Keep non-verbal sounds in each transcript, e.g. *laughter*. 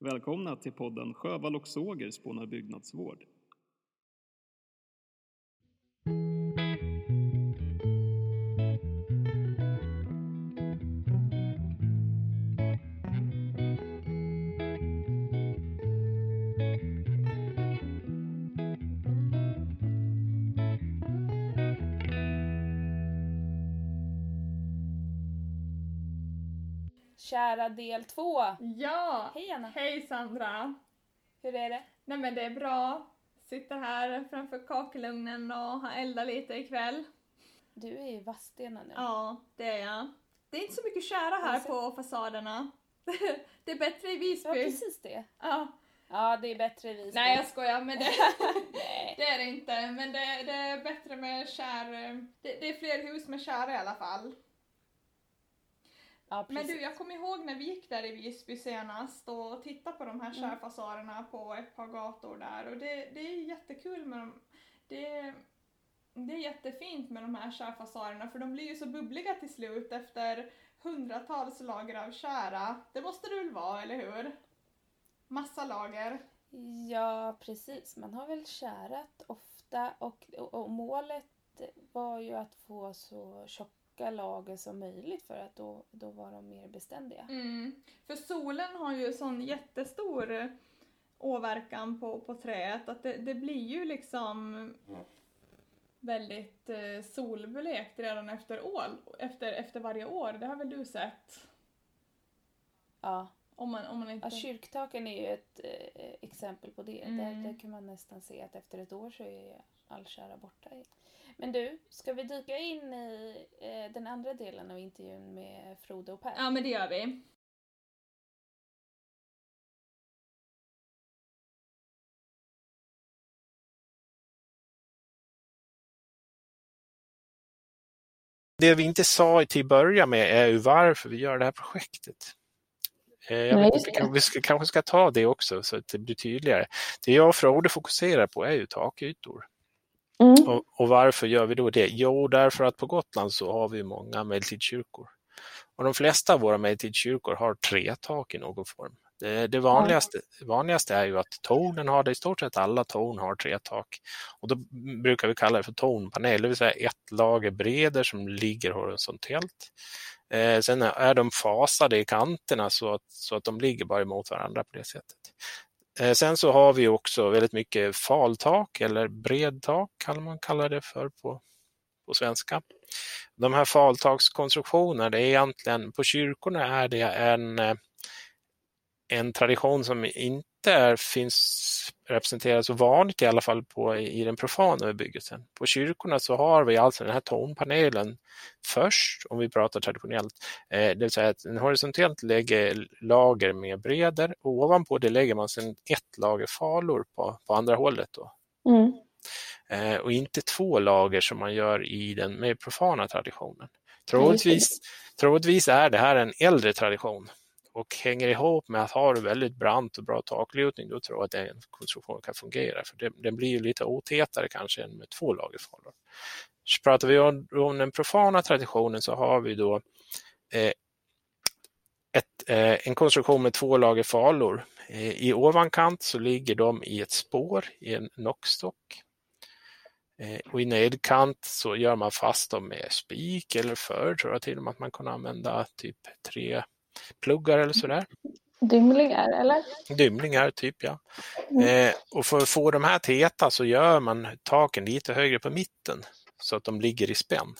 Välkomna till podden Sjövall och Såger spånar byggnadsvård. Kära del två. Ja! Hej Anna. Hej Sandra! Hur är det? Nej men det är bra. Sitter här framför kakelugnen och har eldat lite ikväll. Du är i Vadstena nu. Ja, det är jag. Det är inte så mycket kära här på fasaderna. *laughs* det är bättre i Ja, Visby. precis det. Ja. Ja, det är bättre i Visby. Nej jag skojar, men det, *laughs* det är det inte. Men det, det är bättre med kär... Det, det är fler hus med kära i alla fall. Ja, Men du, jag kommer ihåg när vi gick där i Visby senast och tittade på de här Mm. kärfasaderna på ett par gator där och det, det är jättekul med dem. Det, det är jättefint med de här kärfasaderna för de blir ju så bubbliga till slut efter hundratals lager av kära. Det måste det väl vara, eller hur? Massa lager. Ja, precis. Man har väl kärat ofta och, och, och målet var ju att få så tjocka lager som möjligt för att då, då var de mer beständiga. Mm. För solen har ju sån jättestor eh, åverkan på, på träet att det, det blir ju liksom väldigt eh, solblekt redan efter, år, efter, efter varje år. Det har väl du sett? Ja, Om man, om man inte... ja kyrktaken är ju ett eh, exempel på det. Mm. Där, där kan man nästan se att efter ett år så är all kära borta. Men du, ska vi dyka in i eh, den andra delen av intervjun med Frode och Per? Ja men det gör vi. Det vi inte sa till att börja med är ju varför vi gör det här projektet. Eh, Jag Nej, inte, vi ska, kanske ska ta det också så att det blir tydligare. Det jag och Frode fokuserar på är ju takytor. Mm. Och, och varför gör vi då det? Jo, därför att på Gotland så har vi många medeltidskyrkor. Och de flesta av våra medeltidskyrkor har tre tak i någon form. Det, det vanligaste, vanligaste är ju att tornen har det, i stort sett alla torn har tre tak. Och då brukar vi kalla det för tornpanel, det vill säga ett lager breder som ligger horisontellt. Eh, sen är de fasade i kanterna så att, så att de ligger bara emot varandra på det sättet. Eh, sen så har vi också väldigt mycket faltak eller bredtak kan man kalla det för på, på svenska. De här faltakskonstruktionerna, det är egentligen, på kyrkorna är det en, eh, en tradition som inte är, finns representerad så vanligt i alla fall på, i den profana bebyggelsen. På kyrkorna så har vi alltså den här tornpanelen först, om vi pratar traditionellt. Eh, det vill säga att en horisontellt lägger lager med breder och ovanpå det lägger man sedan ett lager falor på, på andra hållet. Då. Mm. Eh, och inte två lager som man gör i den mer profana traditionen. Troligtvis, troligtvis är det här en äldre tradition och hänger ihop med att har du väldigt brant och bra taklutning, då tror jag att den konstruktionen kan fungera. För det, den blir ju lite otätare kanske än med två lager falor. Så pratar vi om, om den profana traditionen så har vi då eh, ett, eh, en konstruktion med två lager falor. Eh, I ovankant så ligger de i ett spår i en nockstock. Eh, och i nedkant så gör man fast dem med spik eller förr tror jag till och med att man kan använda typ tre pluggar eller sådär. Dymlingar, eller? Dymlingar typ ja. Eh, och för att få de här täta så gör man taken lite högre på mitten så att de ligger i spänn.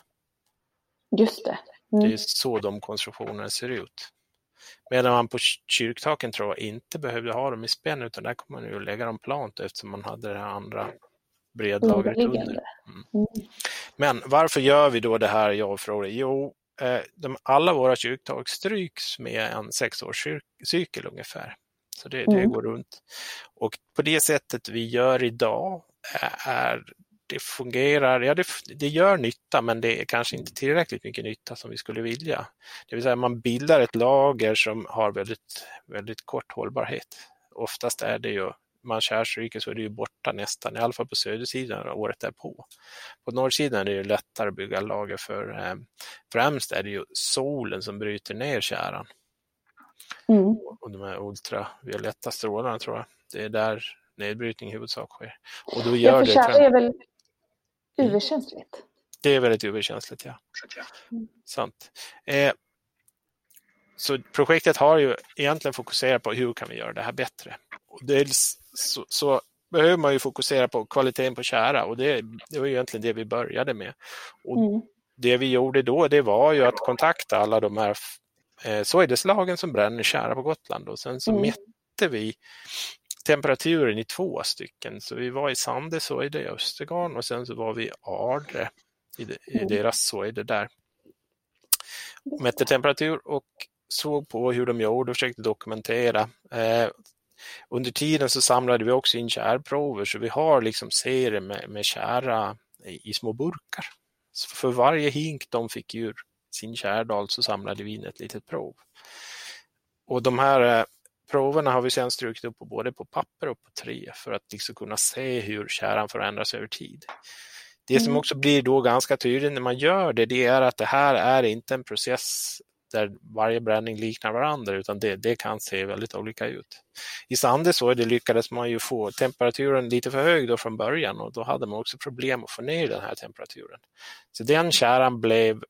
Just det. Det Mm. är så de konstruktionerna ser ut. Medan man på kyr- kyrktaken tror jag inte behövde ha dem i spänn utan där kommer man ju lägga dem plant eftersom man hade det här andra bredlagret under. Underliggande. Men varför gör vi då det här, jag Frode? Jo, de, alla våra kyrktak stryks med en sexårscykel ungefär. Så det, det Mm. går runt. Och på det sättet vi gör idag är det fungerar, ja det, det gör nytta men det är kanske inte tillräckligt mycket nytta som vi skulle vilja. Det vill säga man bildar ett lager som har väldigt, väldigt kort hållbarhet. Oftast är det ju man kärstryker så är det ju borta nästan, i alla fall på södersidan året därpå. På norrsidan är det ju lättare att bygga lager för eh, främst är det ju solen som bryter ner käran. Mm. och de här ultravioletta strålarna tror jag. Det är där nedbrytning i huvudsak sker. Och då gör det, tjära är väl UV-känsligt? det är väldigt UV-känsligt, ja. Mm. Sant. Eh, så projektet har ju egentligen fokuserat på hur kan vi göra det här bättre. Dels så, så behöver man ju fokusera på kvaliteten på kära och det, det var ju egentligen det vi började med. Och Mm. det vi gjorde då det var ju att kontakta alla de här eh, soideslagen som bränner kära på Gotland och sen så Mm. mätte vi temperaturen i två stycken. Så vi var i Sande soide i Östergarn och sen så var vi i Ardre i, de, i Mm. deras soide där. Mätte temperatur och såg på hur de gjorde och försökte dokumentera. Eh, under tiden så samlade vi också in kärprover så vi har liksom serier med, med kära i, i små burkar. Så för varje hink de fick ur sin kärdal så samlade vi in ett litet prov. Och de här eh, proverna har vi sedan strukit upp på både på papper och på trä för att liksom kunna se hur käran förändras över tid. Det som Mm. också blir då ganska tydligt när man gör det, det är att det här är inte en process där varje bränning liknar varandra utan det, det kan se väldigt olika ut. I Sande så det lyckades man ju få temperaturen lite för hög då från början och då hade man också problem att få ner den här temperaturen. Så den käran blev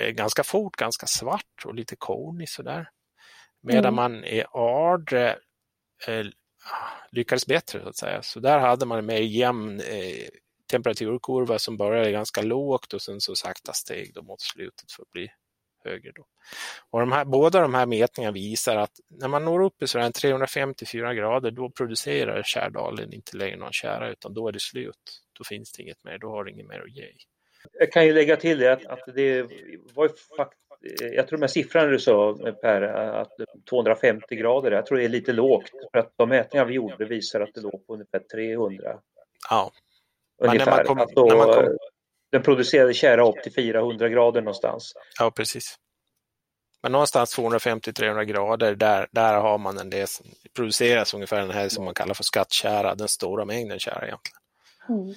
eh, ganska fort ganska svart och lite kornig sådär. Medan Mm. man i Ardre eh, lyckades bättre så att säga. Så där hade man en mer jämn eh, temperaturkurva som började ganska lågt och sen så sakta steg då mot slutet för att bli högre. Då. Och de här, båda de här mätningarna visar att när man når upp i sådär 354 grader då producerar kärdalen inte längre någon kära utan då är det slut. Då finns det inget mer, då har det inget mer att ge. Jag kan ju lägga till det att, att det var ju fakt jag tror de här siffrorna du sa Per, att 250 grader, jag tror det är lite lågt. För att de mätningar vi gjorde visar att det låg på ungefär 300. Ja, Men när Ungefär. man kom- Alltså, när man kom- Den producerade kära upp till 400 grader någonstans. ja precis. Men någonstans 250-300 grader, där, där har man en del som produceras ungefär den här som man kallar för skattkära, den stora mängden kära egentligen. Mm.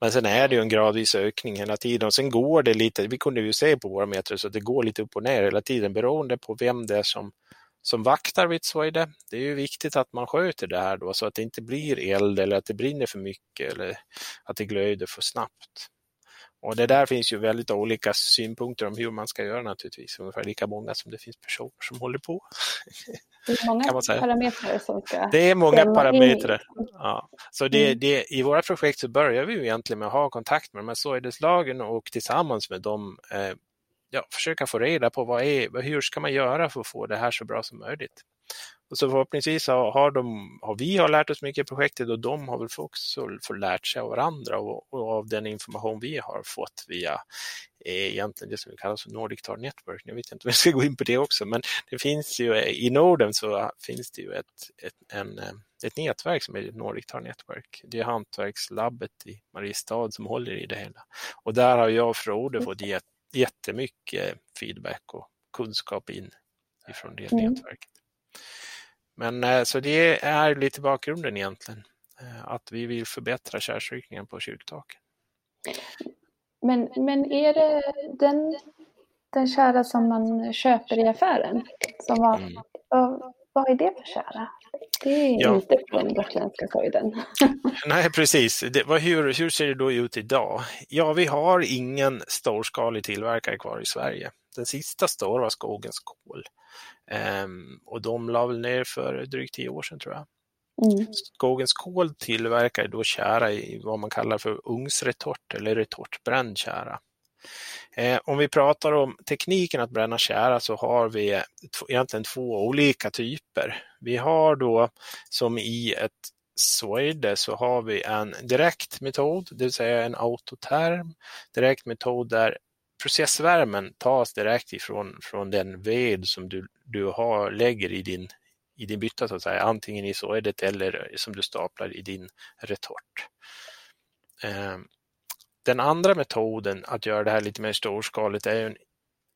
Men sen är det ju en gradvis ökning hela tiden och sen går det lite, vi kunde ju se på våra metrar, så det går lite upp och ner hela tiden beroende på vem det är som, som vaktar Vitsoide. Det är ju viktigt att man sköter det här då så att det inte blir eld eller att det brinner för mycket eller att det glöder för snabbt. Och det där finns ju väldigt olika synpunkter om hur man ska göra naturligtvis, ungefär lika många som det finns personer som håller på. Det är många parametrar som ska... Det är många parametrar. Ja. Så det, Mm. det, i våra projekt så börjar vi ju egentligen med att ha kontakt med de här soideslagen och tillsammans med dem eh, ja, försöka få reda på vad är, hur ska man göra för att få det här så bra som möjligt. Och så förhoppningsvis har, har, de, har vi har lärt oss mycket i projektet och de har väl också fått lärt sig av varandra och, och av den information vi har fått via eh, egentligen det som vi kallar för Nordic Tar Network. Nu vet jag inte om jag ska gå in på det också, men det finns ju eh, i Norden så finns det ju ett, ett, en, eh, ett nätverk som heter Nordic Tar Network. Det är hantverkslabbet i Mariestad som håller i det hela. Och där har jag och Frode fått jättemycket feedback och kunskap in ifrån det Mm. nätverket. Men eh, så det är lite bakgrunden egentligen. eh, Att vi vill förbättra kärlstrykningen på kyrktaken. Men, men är det den, den kära som man köper i affären? Som var, Mm. vad, vad är det för kära? Det är Ja. inte från gotländska kojden. *laughs* Nej, precis. Det, vad, hur, hur ser det då ut idag? Ja, vi har ingen storskalig tillverkare kvar i Sverige. Den sista stora var Skogens kol. Ehm, och de la väl ner för drygt tio år sedan tror jag. Mm. Skogens kol tillverkar då kära i vad man kallar för ugnsretort eller retortbränd kära. Eh, om vi pratar om tekniken att bränna kära så har vi egentligen två olika typer. Vi har då som i ett soide så har vi en direkt metod, det vill säga en autoterm direkt metod där processvärmen tas direkt ifrån från den ved som du, du har, lägger i din, i din bytta så att säga, antingen i soidet eller som du staplar i din retort. Eh, Den andra metoden att göra det här lite mer storskaligt är en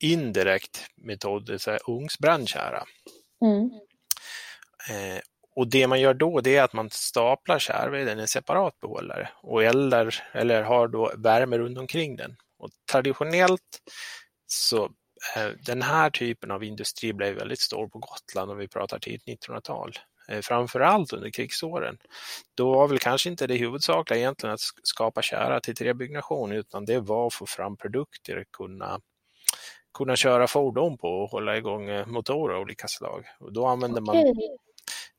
indirekt metod, det vill säga ugnsbränd kära. Mm. Eh, och det man gör då det är att man staplar kärveden i en separat behållare och eldar eller har då värme runt omkring den. Och traditionellt så den här typen av industri blev väldigt stor på Gotland om vi pratar tidigt 1900-tal. Framförallt under krigsåren. Då var väl kanske inte det huvudsakliga egentligen att skapa kära till träbyggnation utan det var att få fram produkter, kunna kunna köra fordon på och hålla igång motorer av olika slag. Och då använde man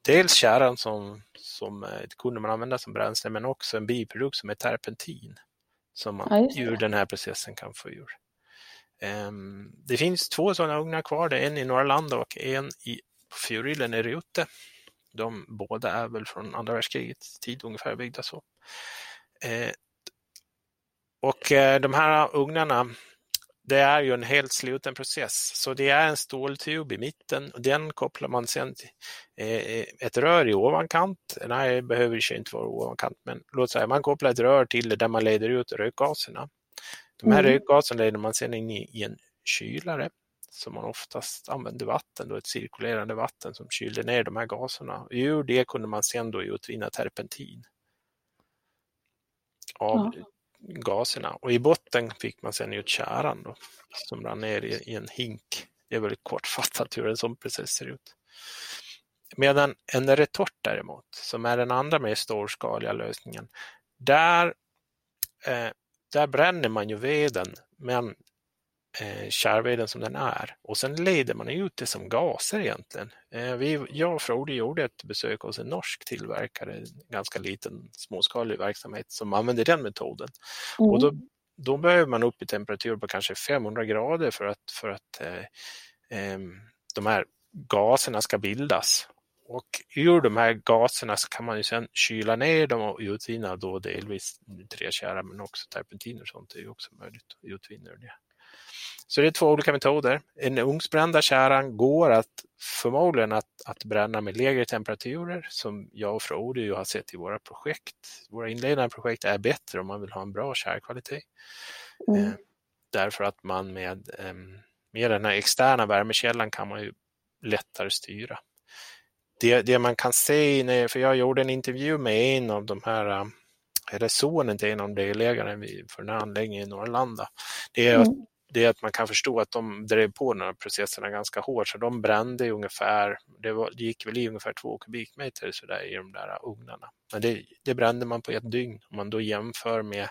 dels kärran som, som kunde man använda som bränsle men också en biprodukt som är terpentin som man ja, ur den här processen kan få ur. Um, det finns två sådana ugnar kvar, det är en i Norrland och en i Fjurillen i Rute. De båda är väl från andra världskrigets tid ungefär byggda så. Uh, och uh, de här ugnarna det är ju en helt sluten process. Så det är en ståltub i mitten och den kopplar man sen till eh, ett rör i ovankant. Nej, det behöver inte vara ovankant, men låt säga man kopplar ett rör till det där man leder ut rökgaserna. De här mm. rökgaserna leder man sen in i, en kylare som man oftast använde vatten, då ett cirkulerande vatten som kylde ner de här gaserna. Ur det kunde man sen då utvinna terpentin. Av ja gaserna och i botten fick man sedan ut käran då, som rann ner i, i en hink. Det är väldigt kortfattat hur en sån process ser ut. Medan en retort däremot, som är den andra mer storskaliga lösningen, där, eh, där bränner man ju veden men eh, kärveden som den är. Och sen leder man ut det som gaser egentligen. Eh, vi, jag och Frode gjorde ett besök hos en norsk tillverkare, en ganska liten småskalig verksamhet som använder den metoden. Mm. Och då, då behöver man upp i temperatur på kanske 500 grader för att, för att eh, eh, de här gaserna ska bildas. Och ur de här gaserna så kan man ju sedan kyla ner dem och utvinna då delvis trätjära men också terpentin och sånt är också möjligt att utvinna det. Så det är två olika metoder. En ugnsbrända kärran går att förmodligen att, att bränna med lägre temperaturer som jag och Frode har sett i våra projekt. Våra inledande projekt är bättre om man vill ha en bra kärrkvalitet. Mm. Eh, därför att man med, eh, med den här externa värmekällan kan man ju lättare styra. Det, det man kan se, för jag gjorde en intervju med en av de här eh, eller sonen till en av delägarna för den här anläggningen i Norrlanda. Det är mm det är att man kan förstå att de drev på den här processerna ganska hårt, så de brände ungefär, det, var, det gick väl i ungefär två kubikmeter så där, i de där ugnarna. Men det, det brände man på ett dygn. Om man då jämför med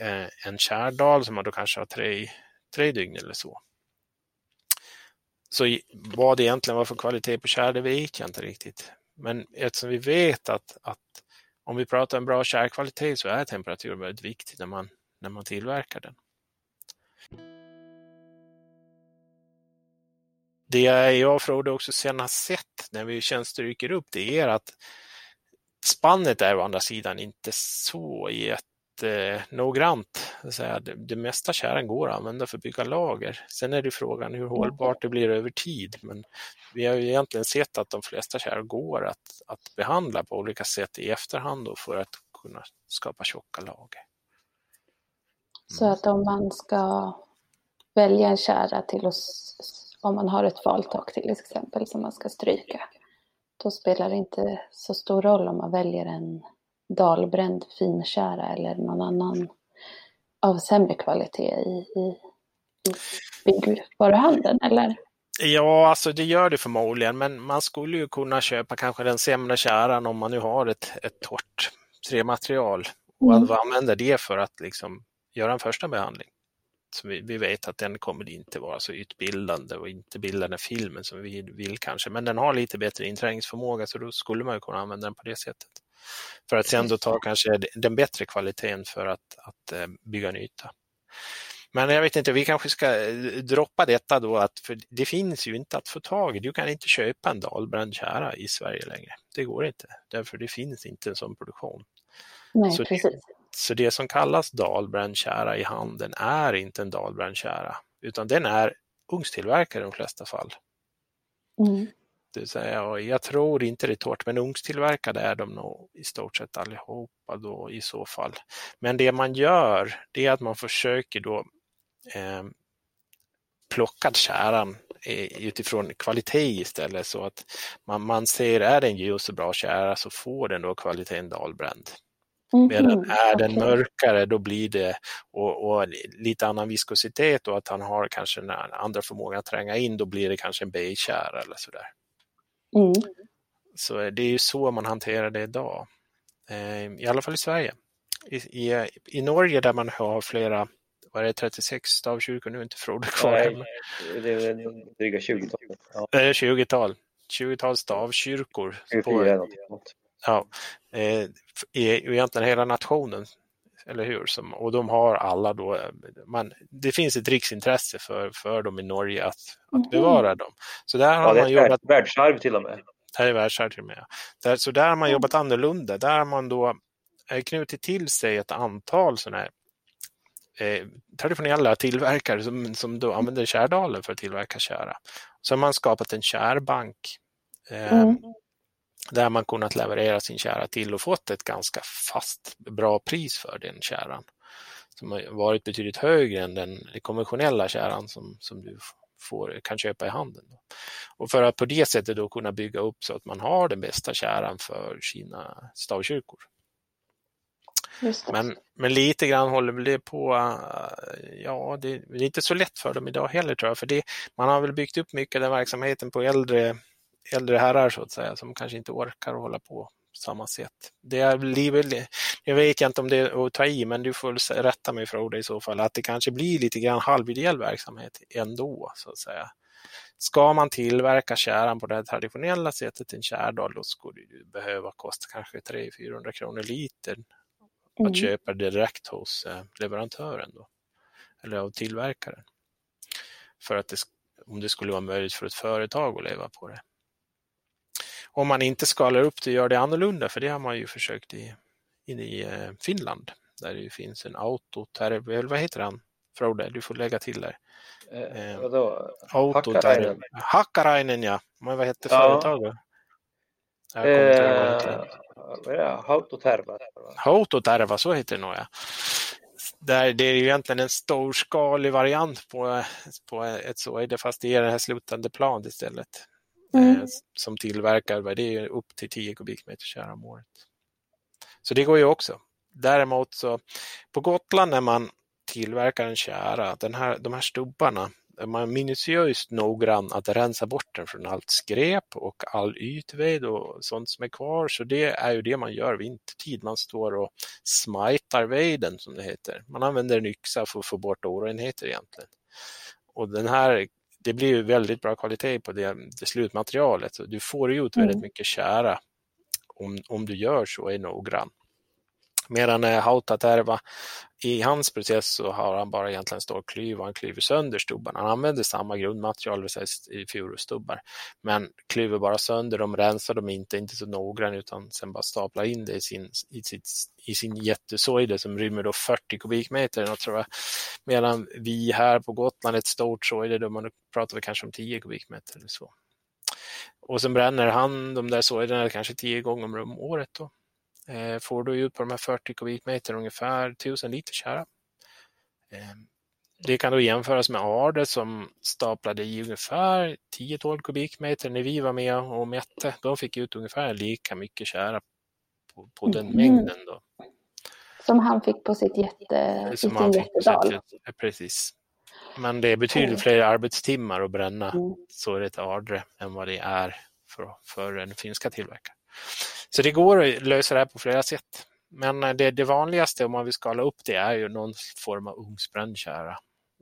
eh, en kärdal som man då kanske har tre, tre dygn eller så. Så vad det egentligen var för kvalitet på kärr, det vet jag inte riktigt. Men eftersom vi vet att, att om vi pratar om bra kärrkvalitet så är temperaturen väldigt viktig när man, när man tillverkar den. Det jag och Frode också sen har sett när vi tjänstryker upp det är att spannet är å andra sidan inte så jättenoggrant. Det, mesta kärran går att använda för att bygga lager. Sen är det frågan hur hållbart det blir över tid. Men vi har ju egentligen sett att de flesta kärror går att, att behandla på olika sätt i efterhand för att kunna skapa tjocka lager. Så att om man ska välja en kära till oss, om man har ett valtak till exempel som man ska stryka, då spelar det inte så stor roll om man väljer en dalbränd finkära eller någon annan av sämre kvalitet i, i, i byggvaruhandeln, eller? Ja, alltså det gör det förmodligen, men man skulle ju kunna köpa kanske den sämre käran om man nu har ett, ett torrt trämaterial och mm. använda det för att liksom göra en första behandling. Så vi, vi, vet att den kommer inte vara så ytbildande och inte bilda den filmen som vi vill kanske, men den har lite bättre inträngningsförmåga så då skulle man kunna använda den på det sättet. För att sen då ta kanske den bättre kvaliteten för att, att eh, bygga en yta. Men jag vet inte, vi kanske ska eh, droppa detta då, att, för det finns ju inte att få tag i. Du kan inte köpa en dalbränd kära i Sverige längre. Det går inte, därför det finns inte en sån produktion. Nej, så precis. Så det som kallas dalbrännkära i handeln är inte en dalbrännkära utan den är ugnstillverkare i de flesta fall. Mm. Det säga, jag tror inte det är torrt, men ugnstillverkade är de nog i stort sett allihopa då i så fall. Men det man gör, det är att man försöker då eh, plocka käran utifrån kvalitet istället så att man, man ser, är det en ljus och bra kära så får den då kvaliteten dalbränd. Medan Mhm, är den okej. mörkare då blir det och, och lite annan viskositet och att han har kanske en andra förmåga att tränga in, då blir det kanske en beigekärra eller sådär. Mm. Så det är ju så man hanterar det idag. Eh, I alla fall i Sverige. I, i, I Norge där man har flera, vad är det, 36 stavkyrkor, nu inte Frode kvar Nej, hemma. det är dryga 20-tal. Ja, Eh, 20-tal. 20-tal stavkyrkor. 24 På, något. Ja, eh, i, i egentligen hela nationen. Eller hur? Som, och de har alla då, eh, man, det finns ett riksintresse för, för dem i Norge att, Mhm. att bevara dem. Så där Ja, har det man är ett jobbat värld- världsarv till och med. Det här är världsarv till och med. Där, så där har man jobbat annorlunda. Där har man då eh, knutit till sig ett antal sådana här eh, traditionella tillverkare som, som då använder Kärdalen för att tillverka kära. Så har man skapat en kärbank eh, Mm. Där man kunnat leverera sin kära till och fått ett ganska fast bra pris för den käran. Som har varit betydligt högre än den konventionella käran som, som du får, kan köpa i handeln. Och för att på det sättet då kunna bygga upp så att man har den bästa käran för sina stavkyrkor. Men, men lite grann håller väl det på, äh, ja det det är inte så lätt för dem idag heller tror jag, för det, man har väl byggt upp mycket av den verksamheten på äldre, äldre herrar så att säga, som kanske inte orkar hålla på på samma sätt. Det är väl, jag vet inte om det är att ta i, men du får rätta mig Frode i så fall, att det kanske blir lite grann halvideell verksamhet ändå så att säga. Ska man tillverka käran på det traditionella sättet, en kärdal, då skulle det behöva kosta kanske 300-400 kronor liter att Mm. köpa direkt hos eh, leverantören då, eller av tillverkaren. För att det, om det skulle vara möjligt för ett företag att leva på det. Om man inte skalar upp det och gör det annorlunda, för det har man ju försökt i, i eh, Finland, där det finns en autoterv, eller vad heter han? Frode, du får lägga till där. Eh, Eh, vadå? Autoterv. Hakkarainen. Ja. Men vad hette Ja. företaget? Jag. Eh? Hautoterva. Hautoterva, så heter det nog ja. Där det är ju egentligen en storskalig variant på, på ett såide fast det är det här slutande plan istället. Mm. Eh, som tillverkar, det är upp till 10 kubikmeter kära om året. Så det går ju också. Däremot så på Gotland när man tillverkar en kära, den här, de här stubbarna, är man minutiöst noggrann att rensa bort den från allt skräp och all ytved och sånt som är kvar. Så det är ju det man gör vintertid. Man står och smajtar veden som det heter. Man använder en yxa för att få bort orenheter egentligen. Och den här, det blir ju väldigt bra kvalitet på det, det slutmaterialet. Så du får ut väldigt Mm. mycket kära om, om du gör så är noggrann. Medan eh, Hautaterva, i hans process så har han bara egentligen stålklyv och han klyver sönder stubbarna. Han använder samma grundmaterial, det vill säga i furustubbar, men klyver bara sönder dem, rensar dem inte, inte så noggrann utan sen bara staplar in det i sin, i sitt, i sin jättesoide som rymmer då 40 kubikmeter. något, tror jag. Medan vi här på Gotland, ett stort soide, då man pratar vi kanske om 10 kubikmeter eller så. Och sen bränner han de där soiderna kanske 10 gånger om året. Då. Eh, får du ut på de här 40 kubikmeter ungefär 1000 liter kära. Eh, det kan då jämföras med Arde som staplade i ungefär 10-12 kubikmeter när vi var med och mätte. De fick ut ungefär lika mycket kära på, på den Mhm. mängden. Då, Som han fick på sitt jätte, som han fick på jättedal. sättet. Eh, Precis. Men det är betydligt Mm. fler arbetstimmar att bränna Mm. så är det ett Ardre än vad det är för, för en finska tillverkare. Så det går att lösa det här på flera sätt. Men eh, det, det vanligaste om man vill skala upp det är ju någon form av ugnsbränd kära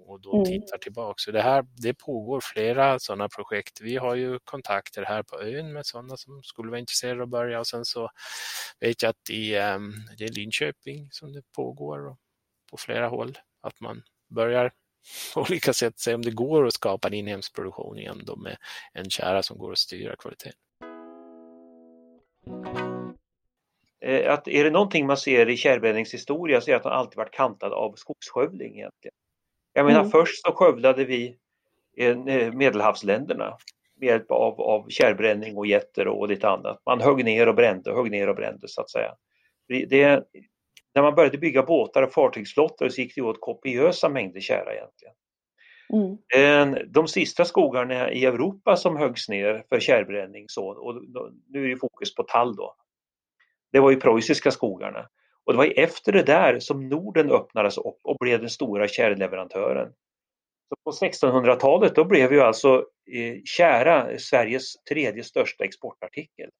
och då Mm. tittar tillbaka. Så det här det pågår flera sådana projekt. Vi har ju kontakter här på ön med sådana som skulle vara intresserade att börja och sen så vet jag att i ehm, det är Linköping som det pågår på flera håll att man börjar *laughs* på olika sätt se om det går att skapa en inhemsk produktion igen då med en kära som går att styra kvaliteten. Eh, Att är det någonting man ser i Kärrbränningens historia så är det att den alltid varit kantad av skogsskövling egentligen. Jag menar Mm. först så skövlade vi eh, medelhavsländerna med hjälp av, av kärrbränning och jätter och lite annat. Man högg ner och brände, högg ner och brände så att säga. Det, när man började bygga båtar och fartygsflottor så gick det åt kopiösa mängder kära egentligen. Mm. De sista skogarna i Europa som höggs ner för kärrbränning så, och nu är det fokus på tall då. Det var ju preussiska skogarna. Och det var efter det där som Norden öppnades upp och blev den stora kärleverantören. Så på 1600-talet då blev ju alltså eh, kära Sveriges tredje största exportartikel.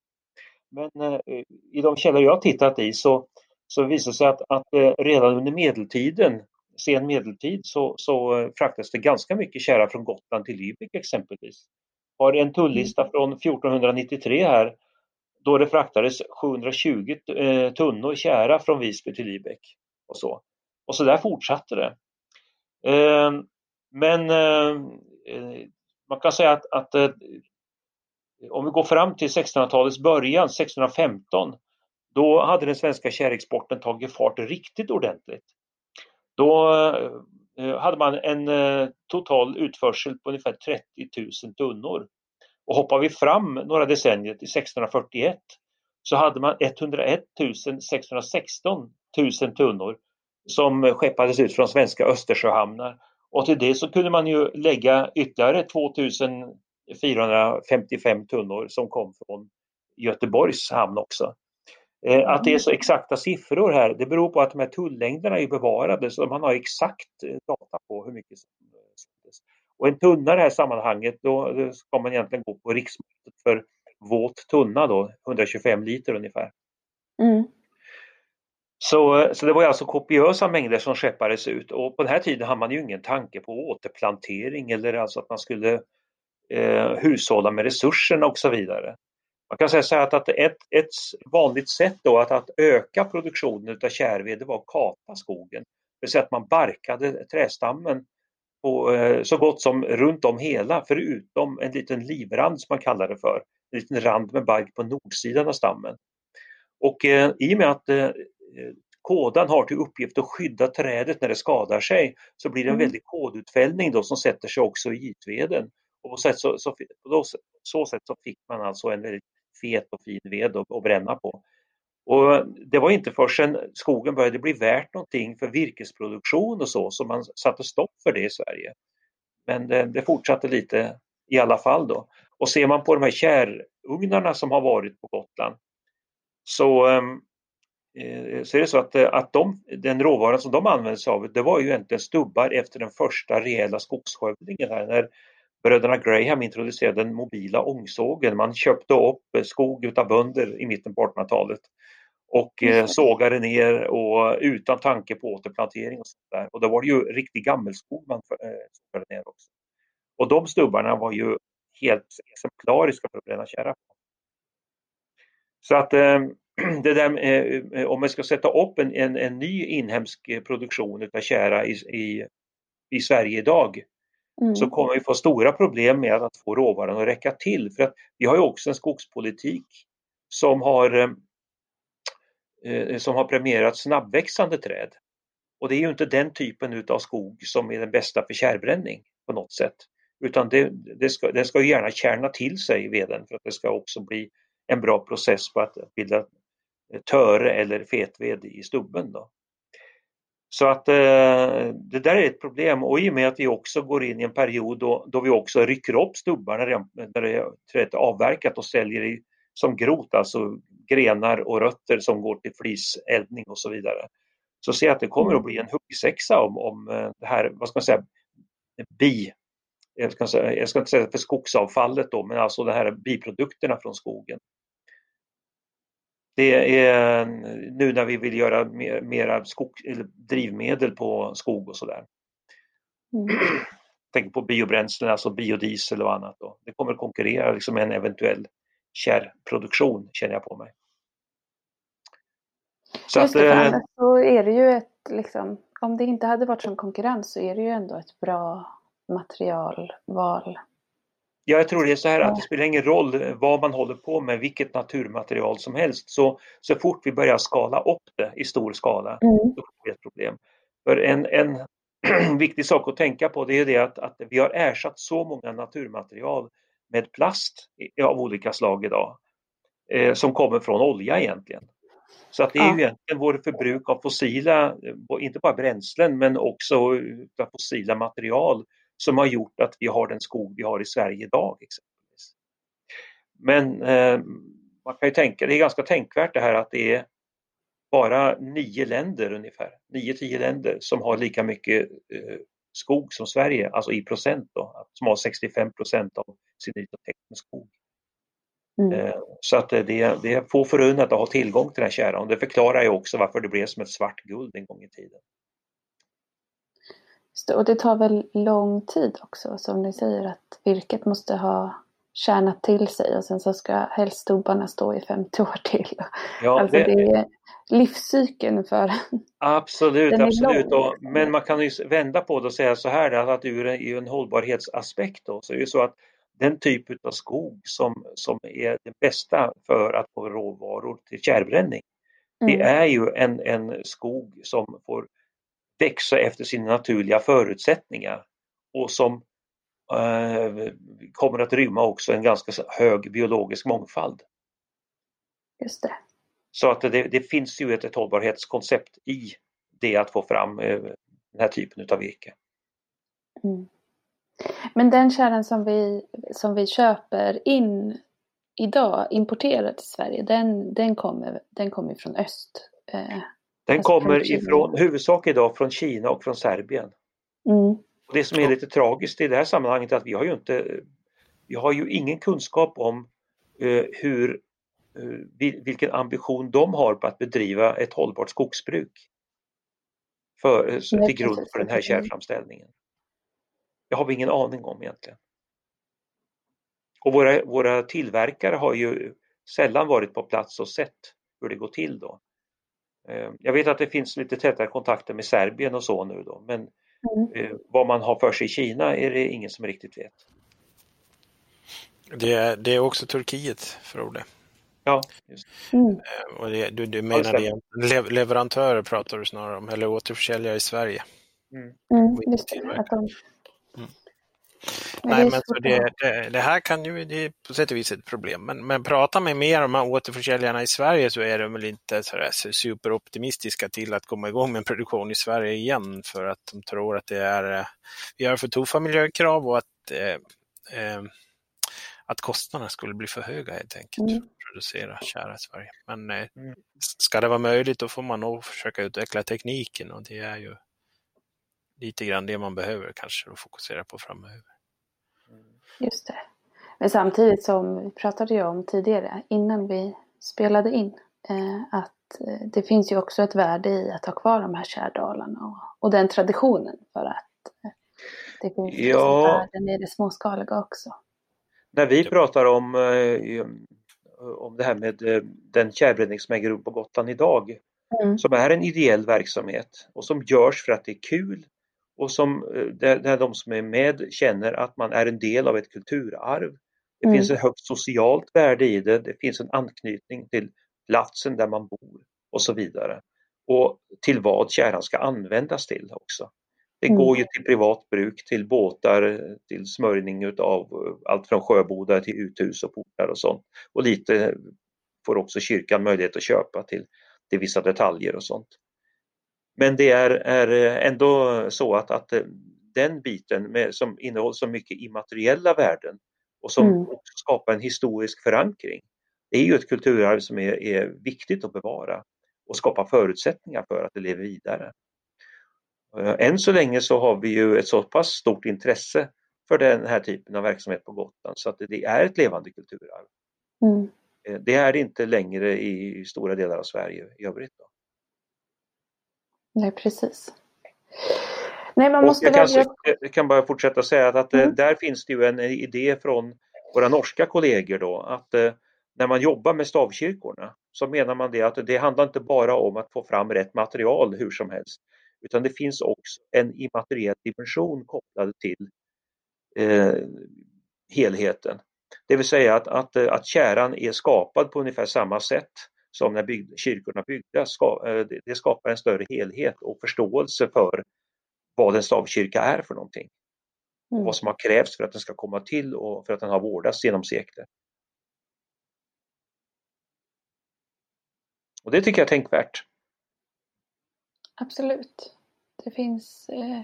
Men eh, i de källor jag tittat i så, så visar det sig att, att eh, redan under medeltiden, sen medeltid, så, så eh, fraktas det ganska mycket kära från Gotland till Lübeck exempelvis. Har en tullista mm. från 1493 här då det fraktades 720 eh, tunnor kära från Visby till Lübeck. Och så, och så där fortsatte det. Eh, men eh, man kan säga att, att om vi går fram till 1600-talets början, 1615, då hade den svenska kärexporten tagit fart riktigt ordentligt. Då eh, hade man en eh, total utförsel på ungefär 30 000 tunnor. Och hoppar vi fram några decennier till 1641 så hade man 101 616 000 tunnor som skeppades ut från svenska Östersjöhamnar. Och till det så kunde man ju lägga ytterligare 2455 tunnor som kom från Göteborgs hamn också. Eh, att det är så exakta siffror här, det beror på att de här tullängderna är bevarade så man har exakt eh, data på hur mycket som såldes. Och en tunna i det här sammanhanget, då ska man egentligen gå på riksmåttet för våt tunna då, 125 liter ungefär. Mm. Så, så det var alltså kopiösa mängder som skeppades ut och på den här tiden hade man ju ingen tanke på återplantering eller alltså att man skulle eh, hushålla med resurserna och så vidare. Man kan säga så att, att ett, ett vanligt sätt då att, att öka produktionen av kärved var att kapa skogen. Det vill säga att man barkade trästammen på, eh, så gott som runt om hela förutom en liten livrand som man kallar det för. En liten rand med bark på nordsidan av stammen. Och eh, i och med att eh, kådan har till uppgift att skydda trädet när det skadar sig så blir det en mm. väldig kodutfällning då som sätter sig också i gitveden. Och på, sätt så, så, på så sätt så fick man alltså en väldigt fet och fin ved att, att bränna på. Och det var inte förrän skogen började bli värt någonting för virkesproduktion och så som man satte stopp för det i Sverige. Men det, det fortsatte lite i alla fall då. Och ser man på de här kärugnarna som har varit på Gotland så, ehm, eh, så är det så att, eh, att de, den råvaran som de använde sig av det var ju egentligen stubbar efter den första rejäla skogsskövlingen här när bröderna Graham introducerade den mobila ångsågen. Man köpte upp skog utav bönder i mitten på 1800-talet och eh, sågade ner och utan tanke på återplantering och sånt där. Och då var det ju riktig gammelskog man eh, sågade ner också. Och de stubbarna var ju helt exemplariska för att bränna kärra. Så att eh, *clears throat* det där, eh, om man ska sätta upp en, en, en ny inhemsk produktion utav kära i, i, i Sverige idag mm. så kommer vi få stora problem med att få råvaran att räcka till. För att vi har ju också en skogspolitik som har, eh, eh, som har premierat snabbväxande träd. Och det är ju inte den typen utav skog som är den bästa för kärbränning på något sätt. Utan det, det ska, den ska gärna kärna till sig veden för att det ska också bli en bra process på att bilda töre eller fetved i stubben. Då. Så att eh, det där är ett problem och i och med att vi också går in i en period då, då vi också rycker upp stubbarna när det är avverkat och säljer i, som grot, alltså grenar och rötter som går till fliseldning och så vidare. Så ser jag att det kommer att bli en huggsexa om, om eh, det här, vad ska man säga, bi, jag ska, säga, jag ska inte säga för skogsavfallet då, men alltså de här biprodukterna från skogen det är nu när vi vill göra mer, mera skog, drivmedel på skog och sådär. Mm. Tänk på biobränslen, alltså biodiesel och annat. Då. Det kommer att konkurrera liksom med en eventuell kärrproduktion känner jag på mig. Så Just att, det, eh, så är det ju ett, liksom, om det inte hade varit som konkurrens så är det ju ändå ett bra materialval jag tror det är så här att det spelar ingen roll vad man håller på med, vilket naturmaterial som helst. Så, så fort vi börjar skala upp det i stor skala, mm. så får vi ett problem. För en, en *clears throat* viktig sak att tänka på det är det att, att vi har ersatt så många naturmaterial med plast av olika slag idag, eh, som kommer från olja egentligen. Så att det är ja. ju egentligen vår förbruk av fossila, eh, inte bara bränslen men också av fossila material som har gjort att vi har den skog vi har i Sverige idag. Exempelvis. Men eh, man kan ju tänka, det är ganska tänkvärt det här att det är bara nio länder ungefär, nio, tio länder som har lika mycket eh, skog som Sverige, alltså i procent då, som har 65 procent av sin yta täckt med skog. Mm. Eh, så att det, det är få förunnat att ha tillgång till den här kärran och det förklarar ju också varför det blev som ett svart guld en gång i tiden. Och det tar väl lång tid också, som ni säger, att virket måste ha tjänat till sig och sen så ska helst stubbarna stå i 50 *laughs* år till. Ja, alltså det, det är livscykeln för Absolut, absolut. Och, men man kan ju vända på det och säga så här att ur en, ur en hållbarhetsaspekt då, så är det så att den typ av skog som, som är det bästa för att få råvaror till kärrbränning, mm. det är ju en, en skog som får växa efter sina naturliga förutsättningar och som eh, kommer att rymma också en ganska hög biologisk mångfald. Just det. Så att det, det finns ju ett, ett hållbarhetskoncept i det att få fram eh, den här typen av virke. Mm. Men den kärran som vi, som vi köper in idag, importerad till Sverige, den, den kommer, den kommer från öst. Eh, den alltså kommer ifrån, huvudsak idag från Kina och från Serbien. Mm. Och det som är lite tragiskt i det här sammanhanget är att vi har ju inte, vi har ju ingen kunskap om eh, hur, eh, vilken ambition de har på att bedriva ett hållbart skogsbruk för, eh, till grund för den här kärrframställningen. Det har vi ingen aning om egentligen. Och våra, våra tillverkare har ju sällan varit på plats och sett hur det går till då. Eh, jag vet att det finns lite tätare kontakter med Serbien och så nu då men mm. Eh, vad man har för sig i Kina är det ingen som riktigt vet. Det är, det är också Turkiet för det. Ja, just. Mm. Eh, och det, du, du menar det, lev, leverantörer pratar du snarare om, eller återförsäljare i Sverige? Mm. Mm, just det, att de Mm. Nej, men så det, det, det, här kan ju, det är på sätt och vis ett problem. Men, men pratar man mer om återförsäljarna i Sverige så är de väl inte så superoptimistiska till att komma igång med en produktion i Sverige igen för att de tror att det är, vi har för tuffa miljökrav och att, eh, eh, att kostnaderna skulle bli för höga helt enkelt mm. för att producera kära i Sverige. Men eh, mm. ska det vara möjligt då får man nog försöka utveckla tekniken och det är ju lite grann det man behöver kanske att fokusera på framöver. Just det. Men samtidigt som vi pratade ju om tidigare innan vi spelade in eh, att eh, det finns ju också ett värde i att ha kvar de här kärdalarna och, och den traditionen för att eh, det finns ja. värden i det småskaliga också. När vi pratar om, om det här med den kärbränning som äger rum på Gotland idag mm. som är en ideell verksamhet och som görs för att det är kul och som, eh, där, där de som är med känner att man är en del av ett kulturarv. Det mm. finns ett högt socialt värde i det, det finns en anknytning till platsen där man bor och så vidare. Och till vad kärran ska användas till också. Det mm. går ju till privat bruk, till båtar, till smörjning av eh, allt från sjöbodar till uthus och portar och sånt. Och lite får också kyrkan möjlighet att köpa till, till vissa detaljer och sånt. Men det är, är ändå så att, att den biten med, som innehåller så mycket immateriella värden och som mm. skapar en historisk förankring. Det är ju ett kulturarv som är, är viktigt att bevara och skapa förutsättningar för att det lever vidare. Eh, än så länge så har vi ju ett så pass stort intresse för den här typen av verksamhet på Gotland så att det är ett levande kulturarv. Mm. Eh, det är det inte längre i stora delar av Sverige i övrigt. Då. Nej, precis. Nej, man måste jag, kan, jag kan bara fortsätta säga att, att eh, mm. där finns det ju en idé från våra norska kollegor då att eh, när man jobbar med stavkyrkorna så menar man det att det handlar inte bara om att få fram rätt material hur som helst utan det finns också en immateriell dimension kopplad till eh, helheten. Det vill säga att, att, att käran är skapad på ungefär samma sätt som när bygg, kyrkorna byggdes. Eh, det skapar en större helhet och förståelse för vad en stavkyrka är för någonting. Mm. Och vad som har krävts för att den ska komma till och för att den har vårdats genom sekler. Och det tycker jag är tänkvärt. Absolut. Det finns eh,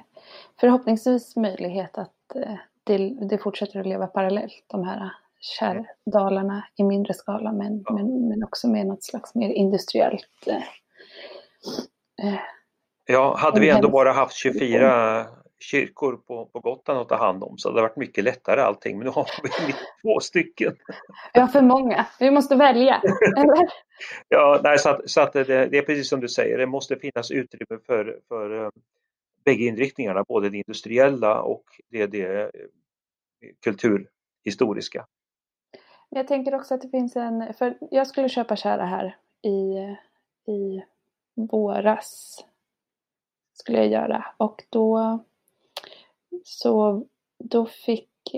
förhoppningsvis möjlighet att eh, det, det fortsätter att leva parallellt, de här kärrdalarna i mindre skala men, ja. men, men också med något slags mer industriellt eh, eh, Ja, hade vi ändå bara haft 24 kyrkor på, på Gotland att ta hand om så hade det varit mycket lättare allting. Men nu har vi *laughs* två stycken. vi har för många. Vi måste välja. *laughs* Ja, nej, så att, så att det, det är precis som du säger, det måste finnas utrymme för, för eh, bägge inriktningarna, både det industriella och det, det eh, kulturhistoriska. Jag tänker också att det finns en, för jag skulle köpa kära här i, i våras. Skulle jag göra. Och då så då fick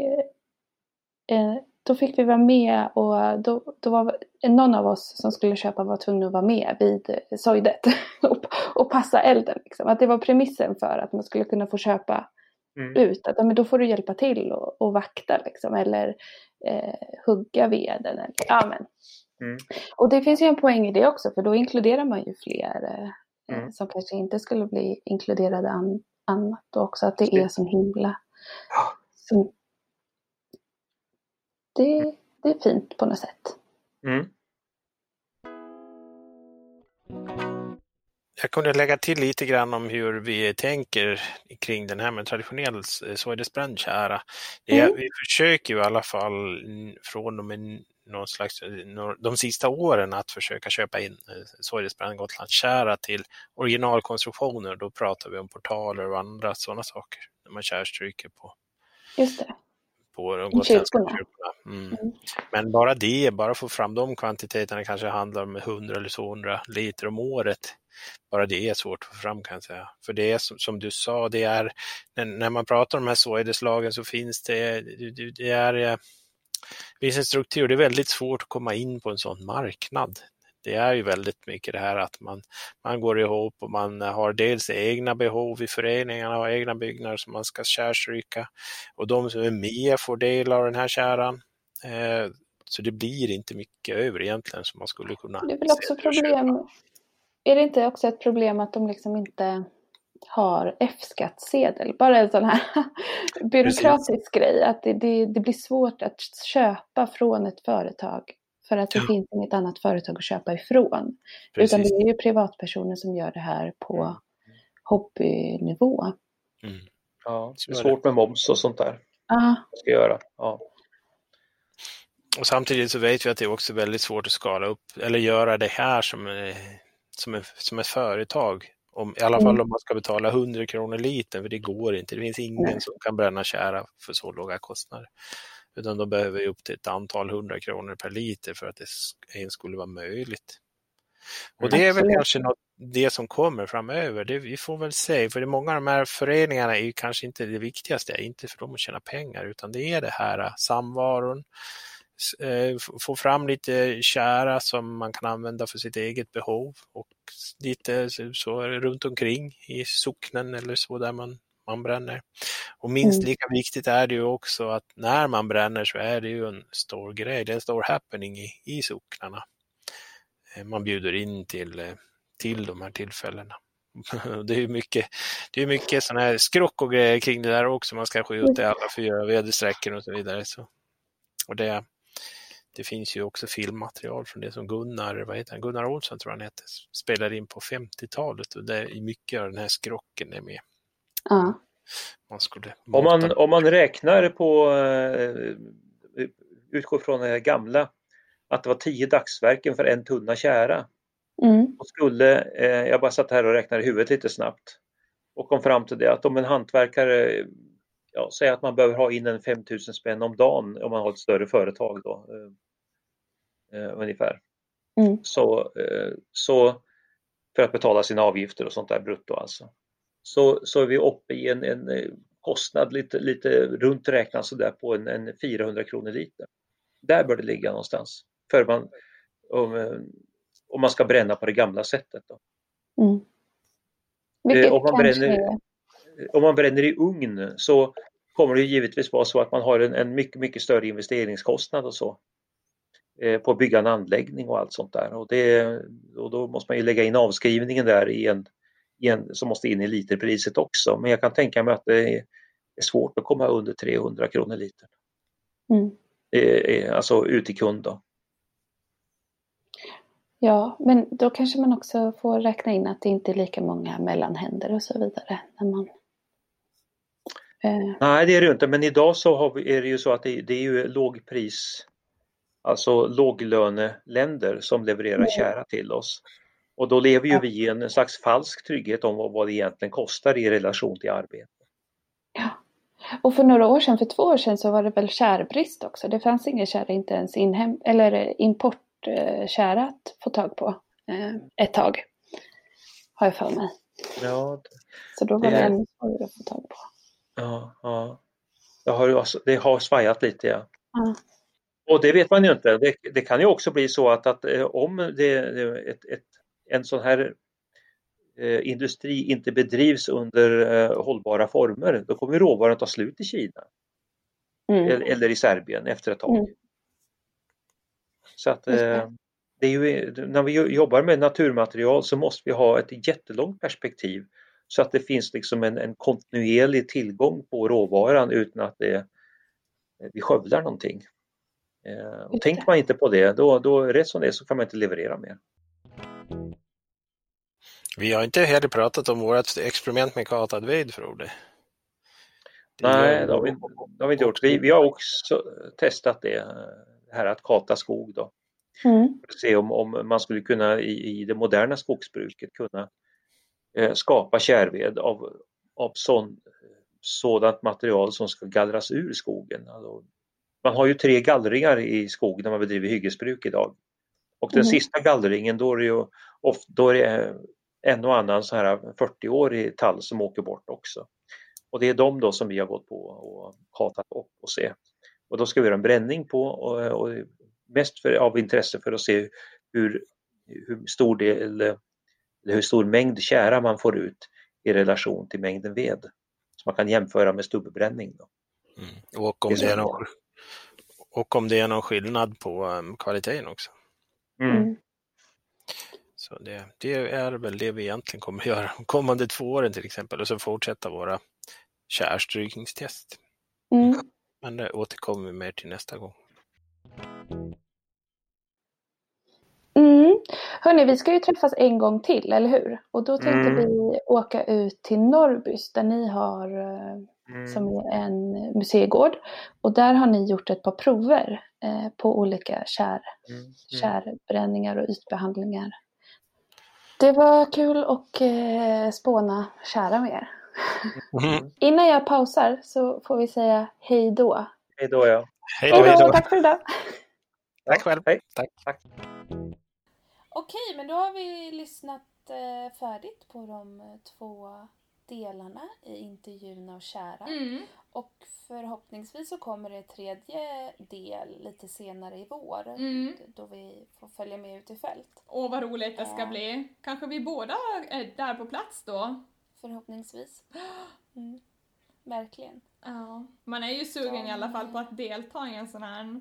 eh, då fick vi vara med och då, då var någon av oss som skulle köpa var tvungen att vara med vid sojdet *laughs* och, och passa elden. Liksom. Att det var premissen för att man skulle kunna få köpa Mm. ut. Att men då får du hjälpa till och, och vakta liksom, eller eh, hugga veden. Eller, ja, men. Mm. Och det finns ju en poäng i det också för då inkluderar man ju fler eh, Mm. som kanske inte skulle bli inkluderade an, annat och också att det är som himla som, det, det är fint på något sätt. Mm. Jag kunde lägga till lite grann om hur vi tänker kring den här med traditionell är- Mm. Vi försöker ju i alla fall från och med någon slags, de sista åren att försöka köpa in sojdesbränd gotlandstjära till originalkonstruktioner. Då pratar vi om portaler och andra sådana saker. När man kärstryker på, Just det. på de gotländska kyrkorna. Mm. Mm. Men bara det, bara få fram de kvantiteterna kanske handlar om 100 eller 200 liter om året. Bara det är svårt att få fram kan jag säga. För det är som, som du sa, det är när, när man pratar om de här soideslagen så finns det, det, det är eh, det finns en struktur, det är väldigt svårt att komma in på en sån marknad. Det är ju väldigt mycket det här att man, man går ihop och man har dels egna behov i föreningarna och egna byggnader som man ska kärstryka och de som är med får del av den här käran. Eh, så det blir inte mycket över egentligen som man skulle kunna Det är väl också problem. Är det inte också ett problem att de liksom inte har F-skattsedel? Bara en sån här *laughs* byråkratisk grej. Att det, det, det blir svårt att köpa från ett företag. För att det Ja. finns inget annat företag att köpa ifrån. Precis. Utan det är ju privatpersoner som gör det här på hobbynivå. Mm. Ja, det är svårt med moms och sånt där. Ah, Ska göra. Ja. Och samtidigt så vet vi att det är också väldigt svårt att skala upp eller göra det här som, eh, som, ett, som ett företag. Om, I alla fall Mm. om man ska betala 100 kronor liten, för det går inte. Det finns ingen som kan bränna kära för så låga kostnader. Utan de behöver upp till ett antal hundra kronor per liter för att det ens skulle vara möjligt. Och det är väl kanske något, det som kommer framöver. Det, vi får väl se, för det, många av de här föreningarna är ju kanske inte det viktigaste, inte för dem att tjäna pengar, utan det är det här samvaron, få fram lite kära som man kan använda för sitt eget behov och lite så, runt omkring i socknen eller så där man, man bränner. Och minst Mm. lika viktigt är det ju också att när man bränner så är det ju en stor grej, det är en stor happening i, i socknarna. Eh, Man bjuder in till, eh, till de här tillfällena. *laughs* Det är mycket, det är mycket sådana här skrock och grejer kring det där också. Man ska skjuta i alla fyra väderstrecken och så vidare. Så. Och det, det finns ju också filmmaterial från det som Gunnar, vad heter han? Gunnar Olsson tror jag han heter, spelade in på 50-talet och det är mycket av den här skrocken är med. ja. Man skulle Om, man, om man räknar på, eh, utgår från det gamla, att det var tio dagsverken för en tunna kära. Mm. Och skulle, eh, jag bara satt här och räknade i huvudet lite snabbt och kom fram till det att om en hantverkare, ja, säger att man behöver ha in en 5000 spänn om dagen om man har ett större företag då, eh, eh, ungefär. Mm. Så, eh, så för att betala sina avgifter och sånt där brutto alltså. Så, så är vi uppe i en, en eh, kostnad lite, lite runt räknat sådär på en, en 400 kronor liter. Där bör det ligga någonstans. För man, om, eh, om man ska bränna på det gamla sättet. Då. Mm. Vilket om man bränner- Om man bränner i ugn så kommer det givetvis vara så att man har en, en mycket, mycket större investeringskostnad och så. Eh, på att bygga en anläggning och allt sånt där. Och, det, och då måste man ju lägga in avskrivningen där i en, i en, som måste in i literpriset också. Men jag kan tänka mig att det är, svårt att komma under 300 kronor liter. Mm. Eh, eh, alltså ut till kund då. Ja, men då kanske man också får räkna in att det inte är lika många mellanhänder och så vidare. När man, eh. Nej, det är det inte, men idag så vi, är det ju så att det, det, är ju lågpris, alltså låglöneländer som levererar mm. kära till oss. Och då lever ju vi i en slags falsk trygghet om vad, det egentligen kostar i relation till arbete. Ja. Och för några år sedan, för två år sedan, så var det väl kärbrist också. Det fanns inga kära, inte ens inhem eller importkära att få tag på eh, ett tag. Har jag för mig. Ja, så då var det, det ännu svårare att få tag på. Ja, ja. Det har, det har svajat lite ja. ja. Och det vet man ju inte. Det, det, kan ju också bli så att, att eh, om det, ett, ett, en sån här eh, industri inte bedrivs under eh, hållbara former, då kommer råvaran ta slut i Kina. Mm. Eller, eller, i Serbien efter ett tag. Mm. Så att eh, det är ju, när vi jobbar med naturmaterial så måste vi ha ett jättelångt perspektiv så att det finns liksom en, en kontinuerlig tillgång på råvaran utan att det, vi skövlar någonting. Eh, och tänker man inte på det, då, då rätt som det är så kan man inte leverera mer. Vi har inte heller pratat om vårt experiment med katad ved, Frode. Nej, det har, vi, det har vi inte gjort. Vi, vi har också testat det, det här att kata skog då. Mm. För att se om, om man skulle kunna i, i det moderna skogsbruket kunna eh, skapa kärved av, av sån, sådant material som ska gallras ur skogen. Alltså, man har ju tre gallringar i skog när man bedriver hyggesbruk idag. Och den mm. sista gallringen då är det ju då är det en och annan så här 40-årig tall som åker bort också. Och det är de då som vi har gått på och katat upp och se. Och då ska vi göra en bränning på och, och mest för, av intresse för att se hur, hur stor del eller hur stor mängd kära man får ut i relation till mängden ved. Så man kan jämföra med stubbebränning. Då. Mm. Och, om det är någon, och om det är någon skillnad på um, kvaliteten också. Mm. mm. Så det, det, är väl det vi egentligen kommer att göra de kommande två åren till exempel och så fortsätta våra kärstrykningstest. Mm. Men det återkommer vi mer till nästa gång. Mm. Hörni, vi ska ju träffas en gång till, eller hur? Och då tänkte mm. vi åka ut till Norrbys där ni har, eh, mm. som är en museigård. Och där har ni gjort ett par prover eh, på olika kär, mm. mm. kärbränningar och ytbehandlingar. Det var kul att eh, spåna kära med er. Mm. *laughs* Innan jag pausar så får vi säga hej då. Hej då ja. Hej då, hej då. Tack för idag. Tack själv. Hej. Tack. Tack. Okej, men då har vi lyssnat eh, färdigt på de eh, två delarna i intervjun av Kära. Mm. Och förhoppningsvis så kommer det tredje del lite senare i vår. Mm. Då vi får följa med ut i fält. Åh vad roligt det ska äh. bli. Kanske vi båda är där på plats då? Förhoppningsvis. *gasps* Mm. Verkligen. Ja. Man är ju sugen ja. i alla fall på att delta i en sån här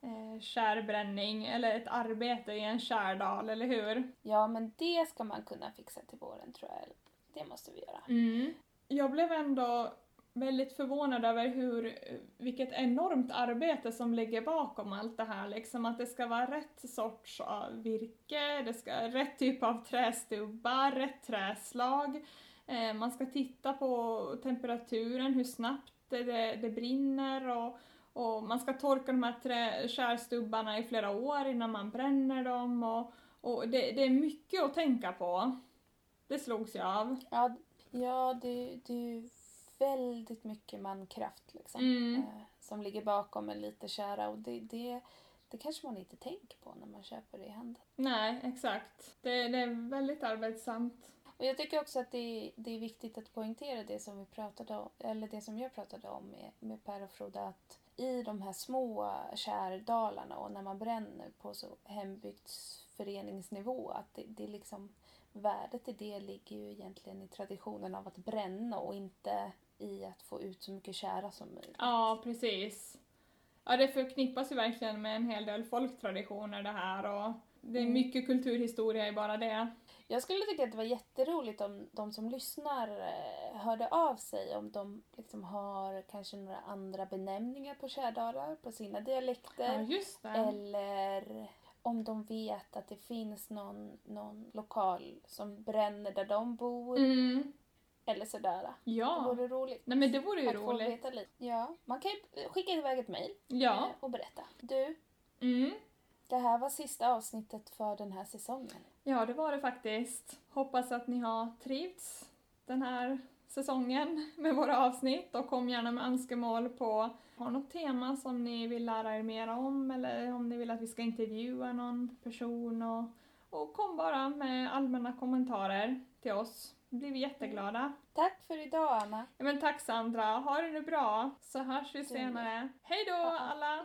eh, kärbränning eller ett arbete i en kärdal, eller hur? Ja, men det ska man kunna fixa till våren tror jag. Det måste vi göra. Mm. Jag blev ändå väldigt förvånad över hur, vilket enormt arbete som ligger bakom allt det här. Liksom att det ska vara rätt sorts av virke, det ska rätt typ av trästubbar, rätt träslag. Eh, man ska titta på temperaturen, hur snabbt det, det, det brinner och, och, man ska torka de här trä, skärstubbarna i flera år innan man bränner dem. Och, och det, det är mycket att tänka på. Det slogs jag av. Ja, ja det, det är ju väldigt mycket mankraft liksom, mm. eh, som ligger bakom en liter kära och det, det, det kanske man inte tänker på när man köper det i handeln. Nej, exakt. Det, det är väldigt arbetsamt. Och jag tycker också att det, det är viktigt att poängtera det som vi pratade om, eller det som jag pratade om med, med Per och Frode, att i de här små kärdalarna och när man bränner på så hembygdsföreningsnivå, att det, det liksom värdet i det ligger ju egentligen i traditionen av att bränna och inte i att få ut så mycket kära som möjligt. Ja, precis. Ja, det förknippas ju verkligen med en hel del folktraditioner det här och det är mm. mycket kulturhistoria i bara det. Jag skulle tycka att det var jätteroligt om de som lyssnar eh, hörde av sig om de liksom har kanske några andra benämningar på kärdalar på sina dialekter. Ja, eller om de vet att det finns någon, någon lokal som bränner där de bor. Mm. Eller sådär. Det Ja. vore roligt. Nej men det vore ju att få roligt. veta lite. Ja, man kan ju skicka iväg ett mejl Ja. eh, och berätta. Du, Mm. det här var sista avsnittet för den här säsongen. Ja, det var det faktiskt. Hoppas att ni har trivts den här säsongen med våra avsnitt och kom gärna med önskemål på har något tema som ni vill lära er mer om eller om ni vill att vi ska intervjua någon person och, och kom bara med allmänna kommentarer till oss. Då blir vi jätteglada. Tack för idag Anna. Ja, men tack Sandra, ha det nu bra så hörs vi senare. Hej då alla!